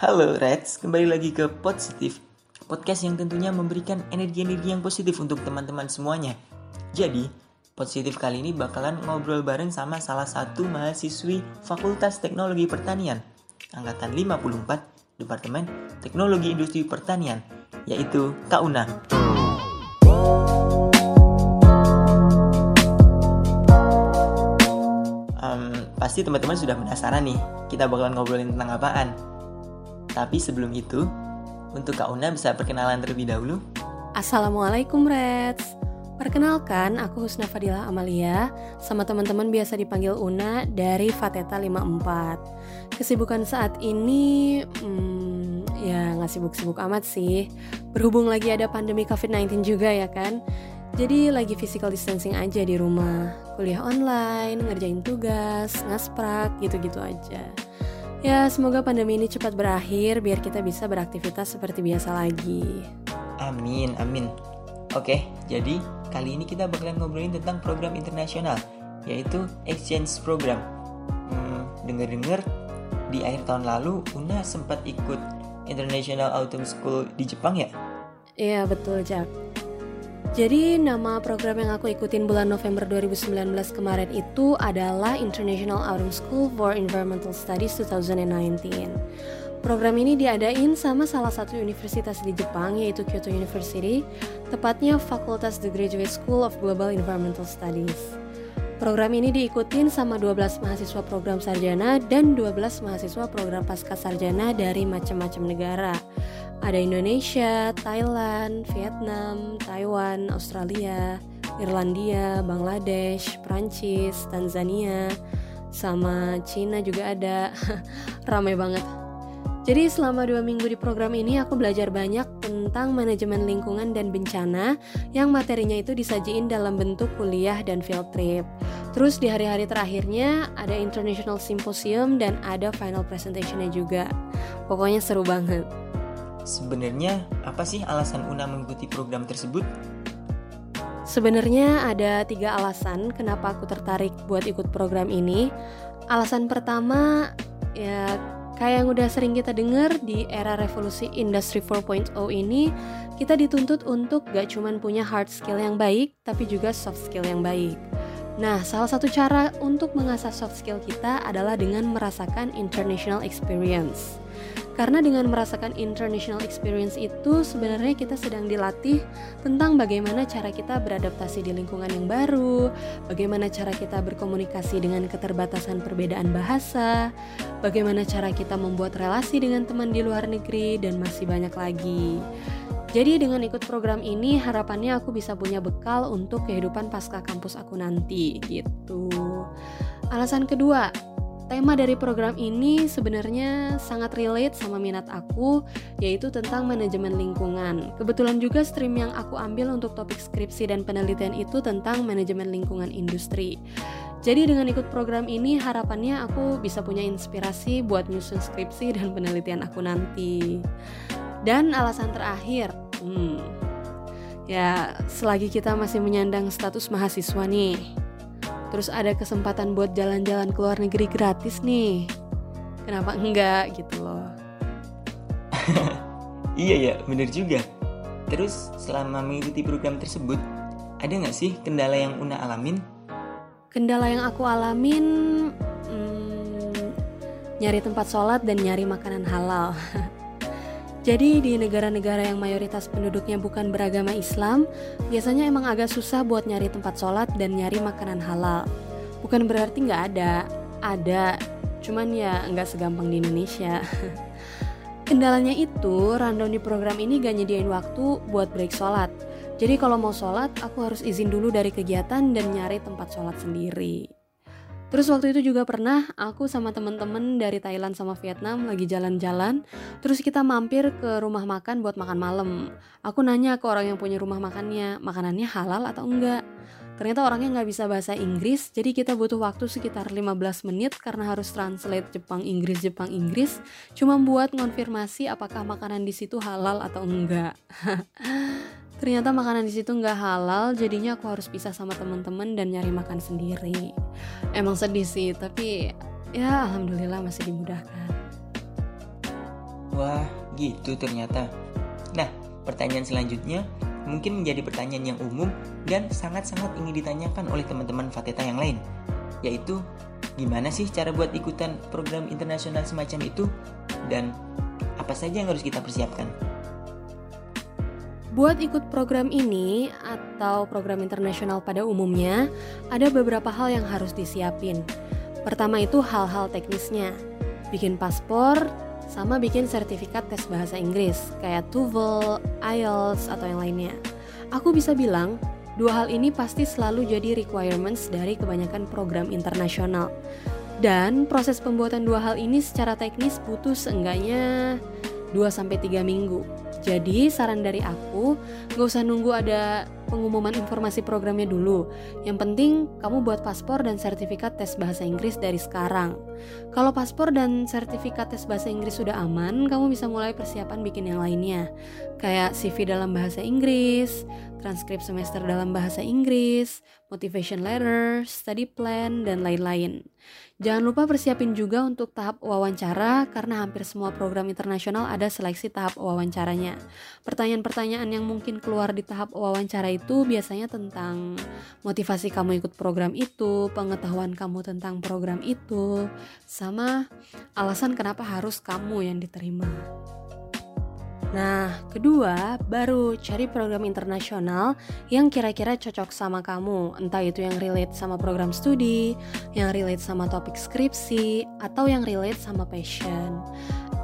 Halo Reds, kembali lagi ke Positif Podcast yang tentunya memberikan energi-energi yang positif untuk teman-teman semuanya. Jadi, Positif kali ini bakalan ngobrol bareng sama salah satu mahasiswi Fakultas Teknologi Pertanian Angkatan 54, Departemen Teknologi Industri Pertanian Yaitu Kak Pasti teman-teman sudah penasaran nih Kita bakalan ngobrolin tentang apaan tapi sebelum itu, untuk Kak Una bisa perkenalan terlebih dahulu. Assalamualaikum Reds. Perkenalkan, aku Husna Fadila Amalia, sama teman-teman biasa dipanggil Una dari Fateta 54. Kesibukan saat ini, hmm, ya nggak sibuk-sibuk amat sih. Berhubung lagi ada pandemi COVID-19 juga ya kan. Jadi lagi physical distancing aja di rumah. Kuliah online, ngerjain tugas, ngasprak, gitu-gitu aja. Ya, semoga pandemi ini cepat berakhir biar kita bisa beraktivitas seperti biasa lagi. Amin, amin. Oke, jadi kali ini kita bakalan ngobrolin tentang program internasional, yaitu exchange program. Hmm, denger-denger di akhir tahun lalu Una sempat ikut International Autumn School di Jepang ya? Iya, betul, Jack. Jadi nama program yang aku ikutin bulan November 2019 kemarin itu adalah International Autumn School for Environmental Studies 2019. Program ini diadain sama salah satu universitas di Jepang yaitu Kyoto University, tepatnya Fakultas The Graduate School of Global Environmental Studies. Program ini diikutin sama 12 mahasiswa program sarjana dan 12 mahasiswa program pasca sarjana dari macam-macam negara ada Indonesia, Thailand, Vietnam, Taiwan, Australia, Irlandia, Bangladesh, Prancis, Tanzania, sama Cina juga ada. Ramai banget. Jadi selama dua minggu di program ini aku belajar banyak tentang manajemen lingkungan dan bencana yang materinya itu disajiin dalam bentuk kuliah dan field trip. Terus di hari-hari terakhirnya ada International Symposium dan ada final presentationnya juga. Pokoknya seru banget. Sebenarnya apa sih alasan Una mengikuti program tersebut? Sebenarnya ada tiga alasan kenapa aku tertarik buat ikut program ini. Alasan pertama ya kayak yang udah sering kita dengar di era revolusi industri 4.0 ini kita dituntut untuk gak cuman punya hard skill yang baik tapi juga soft skill yang baik. Nah, salah satu cara untuk mengasah soft skill kita adalah dengan merasakan international experience. Karena dengan merasakan international experience itu sebenarnya kita sedang dilatih tentang bagaimana cara kita beradaptasi di lingkungan yang baru, bagaimana cara kita berkomunikasi dengan keterbatasan perbedaan bahasa, bagaimana cara kita membuat relasi dengan teman di luar negeri dan masih banyak lagi. Jadi dengan ikut program ini harapannya aku bisa punya bekal untuk kehidupan pasca kampus aku nanti gitu. Alasan kedua, tema dari program ini sebenarnya sangat relate sama minat aku, yaitu tentang manajemen lingkungan. Kebetulan juga stream yang aku ambil untuk topik skripsi dan penelitian itu tentang manajemen lingkungan industri. Jadi dengan ikut program ini harapannya aku bisa punya inspirasi buat nyusun skripsi dan penelitian aku nanti. Dan alasan terakhir, hmm, ya selagi kita masih menyandang status mahasiswa nih, terus ada kesempatan buat jalan-jalan ke luar negeri gratis nih. Kenapa enggak gitu loh? Iya ya bener juga. Terus selama mengikuti program tersebut ada nggak sih kendala yang Una alamin? Kendala yang aku alamin hmm, nyari tempat sholat dan nyari makanan halal Jadi di negara-negara yang mayoritas penduduknya bukan beragama Islam, biasanya emang agak susah buat nyari tempat sholat dan nyari makanan halal. Bukan berarti nggak ada, ada, cuman ya nggak segampang di Indonesia. Kendalanya itu, rundown di program ini gak nyediain waktu buat break sholat. Jadi kalau mau sholat, aku harus izin dulu dari kegiatan dan nyari tempat sholat sendiri. Terus waktu itu juga pernah aku sama temen-temen dari Thailand sama Vietnam lagi jalan-jalan, terus kita mampir ke rumah makan buat makan malam. Aku nanya ke orang yang punya rumah makannya, makanannya halal atau enggak. Ternyata orangnya nggak bisa bahasa Inggris, jadi kita butuh waktu sekitar 15 menit karena harus translate Jepang Inggris Jepang Inggris, cuma buat ngonfirmasi apakah makanan di situ halal atau enggak. Ternyata makanan di situ nggak halal, jadinya aku harus pisah sama teman-teman dan nyari makan sendiri. Emang sedih sih, tapi ya alhamdulillah masih dimudahkan. Wah, gitu ternyata. Nah, pertanyaan selanjutnya mungkin menjadi pertanyaan yang umum dan sangat-sangat ingin ditanyakan oleh teman-teman Fateta yang lain, yaitu gimana sih cara buat ikutan program internasional semacam itu dan apa saja yang harus kita persiapkan? Buat ikut program ini atau program internasional pada umumnya, ada beberapa hal yang harus disiapin. Pertama itu hal-hal teknisnya. Bikin paspor, sama bikin sertifikat tes bahasa Inggris kayak TOEFL, IELTS atau yang lainnya. Aku bisa bilang, dua hal ini pasti selalu jadi requirements dari kebanyakan program internasional. Dan proses pembuatan dua hal ini secara teknis butuh seenggaknya 2-3 minggu. Jadi saran dari aku, gak usah nunggu ada pengumuman informasi programnya dulu. Yang penting kamu buat paspor dan sertifikat tes bahasa Inggris dari sekarang. Kalau paspor dan sertifikat tes bahasa Inggris sudah aman, kamu bisa mulai persiapan bikin yang lainnya. Kayak CV dalam bahasa Inggris, transkrip semester dalam bahasa Inggris, motivation letter, study plan, dan lain-lain. Jangan lupa persiapin juga untuk tahap wawancara karena hampir semua program internasional ada seleksi tahap wawancaranya. Pertanyaan-pertanyaan yang mungkin keluar di tahap wawancara itu biasanya tentang motivasi kamu ikut program itu, pengetahuan kamu tentang program itu, sama alasan kenapa harus kamu yang diterima. Nah, kedua, baru cari program internasional yang kira-kira cocok sama kamu, entah itu yang relate sama program studi, yang relate sama topik skripsi, atau yang relate sama passion.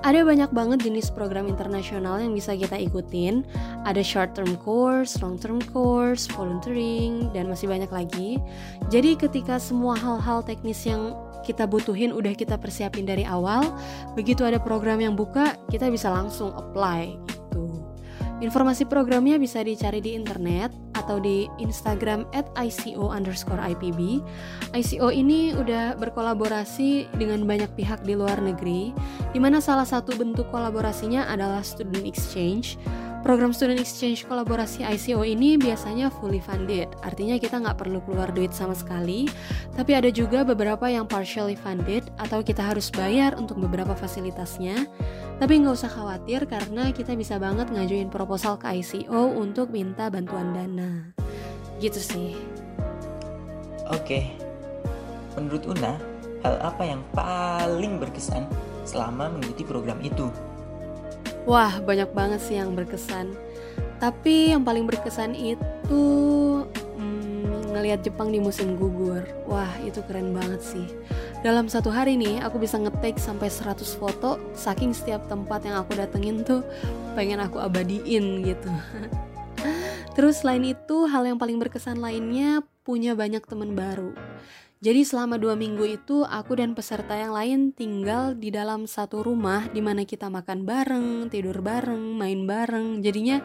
Ada banyak banget jenis program internasional yang bisa kita ikutin. Ada short term course, long term course, volunteering, dan masih banyak lagi. Jadi ketika semua hal-hal teknis yang kita butuhin udah kita persiapin dari awal, begitu ada program yang buka, kita bisa langsung apply. Informasi programnya bisa dicari di internet atau di Instagram at ICO underscore IPB. ICO ini udah berkolaborasi dengan banyak pihak di luar negeri, di mana salah satu bentuk kolaborasinya adalah student exchange. Program Student Exchange kolaborasi ICO ini biasanya fully funded, artinya kita nggak perlu keluar duit sama sekali, tapi ada juga beberapa yang partially funded atau kita harus bayar untuk beberapa fasilitasnya. Tapi nggak usah khawatir karena kita bisa banget ngajuin proposal ke ICO untuk minta bantuan dana. Gitu sih. Oke, menurut Una, hal apa yang paling berkesan selama mengikuti program itu? Wah, banyak banget sih yang berkesan. Tapi yang paling berkesan itu hmm, ngelihat Jepang di musim gugur. Wah, itu keren banget sih. Dalam satu hari nih, aku bisa ngetik sampai 100 foto, saking setiap tempat yang aku datengin tuh pengen aku abadiin gitu. Terus selain itu, hal yang paling berkesan lainnya punya banyak teman baru. Jadi selama dua minggu itu aku dan peserta yang lain tinggal di dalam satu rumah di mana kita makan bareng, tidur bareng, main bareng. Jadinya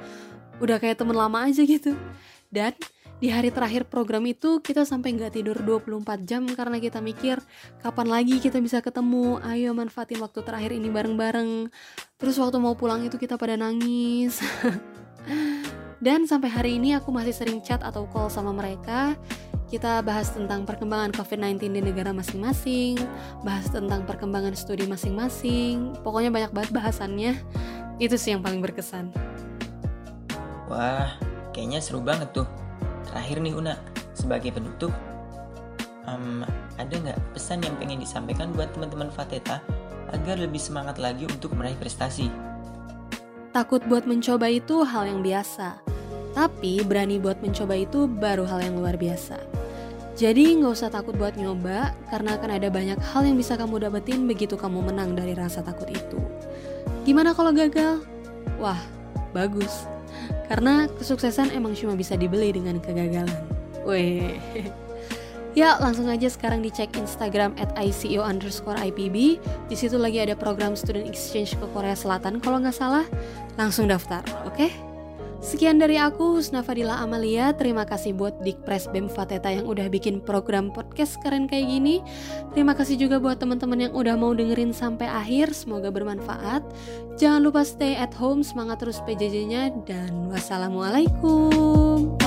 udah kayak temen lama aja gitu. Dan di hari terakhir program itu kita sampai nggak tidur 24 jam karena kita mikir kapan lagi kita bisa ketemu ayo manfaatin waktu terakhir ini bareng-bareng terus waktu mau pulang itu kita pada nangis dan sampai hari ini aku masih sering chat atau call sama mereka kita bahas tentang perkembangan COVID-19 di negara masing-masing, bahas tentang perkembangan studi masing-masing. Pokoknya banyak banget bahasannya. Itu sih yang paling berkesan. Wah, kayaknya seru banget tuh. Terakhir nih Una, sebagai penutup, um, ada nggak pesan yang pengen disampaikan buat teman-teman Fateta agar lebih semangat lagi untuk meraih prestasi? Takut buat mencoba itu hal yang biasa, tapi berani buat mencoba itu baru hal yang luar biasa. Jadi nggak usah takut buat nyoba, karena akan ada banyak hal yang bisa kamu dapetin begitu kamu menang dari rasa takut itu. Gimana kalau gagal? Wah, bagus. Karena kesuksesan emang cuma bisa dibeli dengan kegagalan. Weh. Ya, langsung aja sekarang dicek Instagram at ICO underscore IPB. Di situ lagi ada program student exchange ke Korea Selatan kalau nggak salah. Langsung daftar, oke? Okay? Sekian dari aku, Husna Fadila Amalia. Terima kasih buat Dikpres BEM Fateta yang udah bikin program podcast keren kayak gini. Terima kasih juga buat teman-teman yang udah mau dengerin sampai akhir. Semoga bermanfaat. Jangan lupa stay at home, semangat terus PJJ-nya, dan wassalamualaikum.